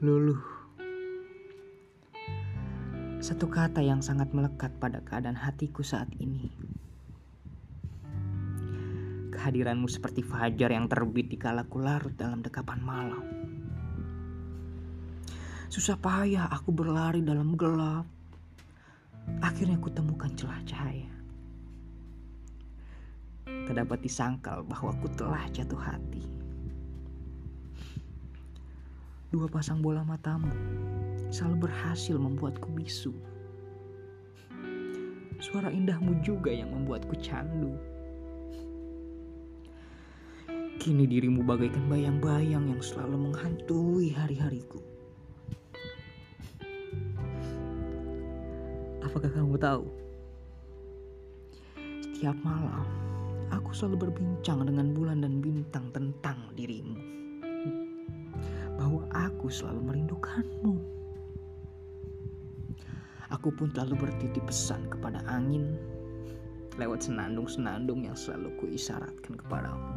Luluh. Satu kata yang sangat melekat pada keadaan hatiku saat ini. Kehadiranmu seperti fajar yang terbit di kalaku larut dalam dekapan malam. Susah payah aku berlari dalam gelap. Akhirnya kutemukan celah cahaya. Tak dapat disangkal bahwa ku telah jatuh hati. Dua pasang bola matamu selalu berhasil membuatku bisu. Suara indahmu juga yang membuatku candu. Kini dirimu bagaikan bayang-bayang yang selalu menghantui hari-hariku. Apakah kamu tahu? Setiap malam, aku selalu berbincang dengan bulan dan aku selalu merindukanmu. Aku pun selalu bertitip pesan kepada angin lewat senandung-senandung yang selalu kuisyaratkan kepadamu.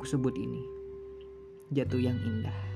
Kusebut ini jatuh yang indah.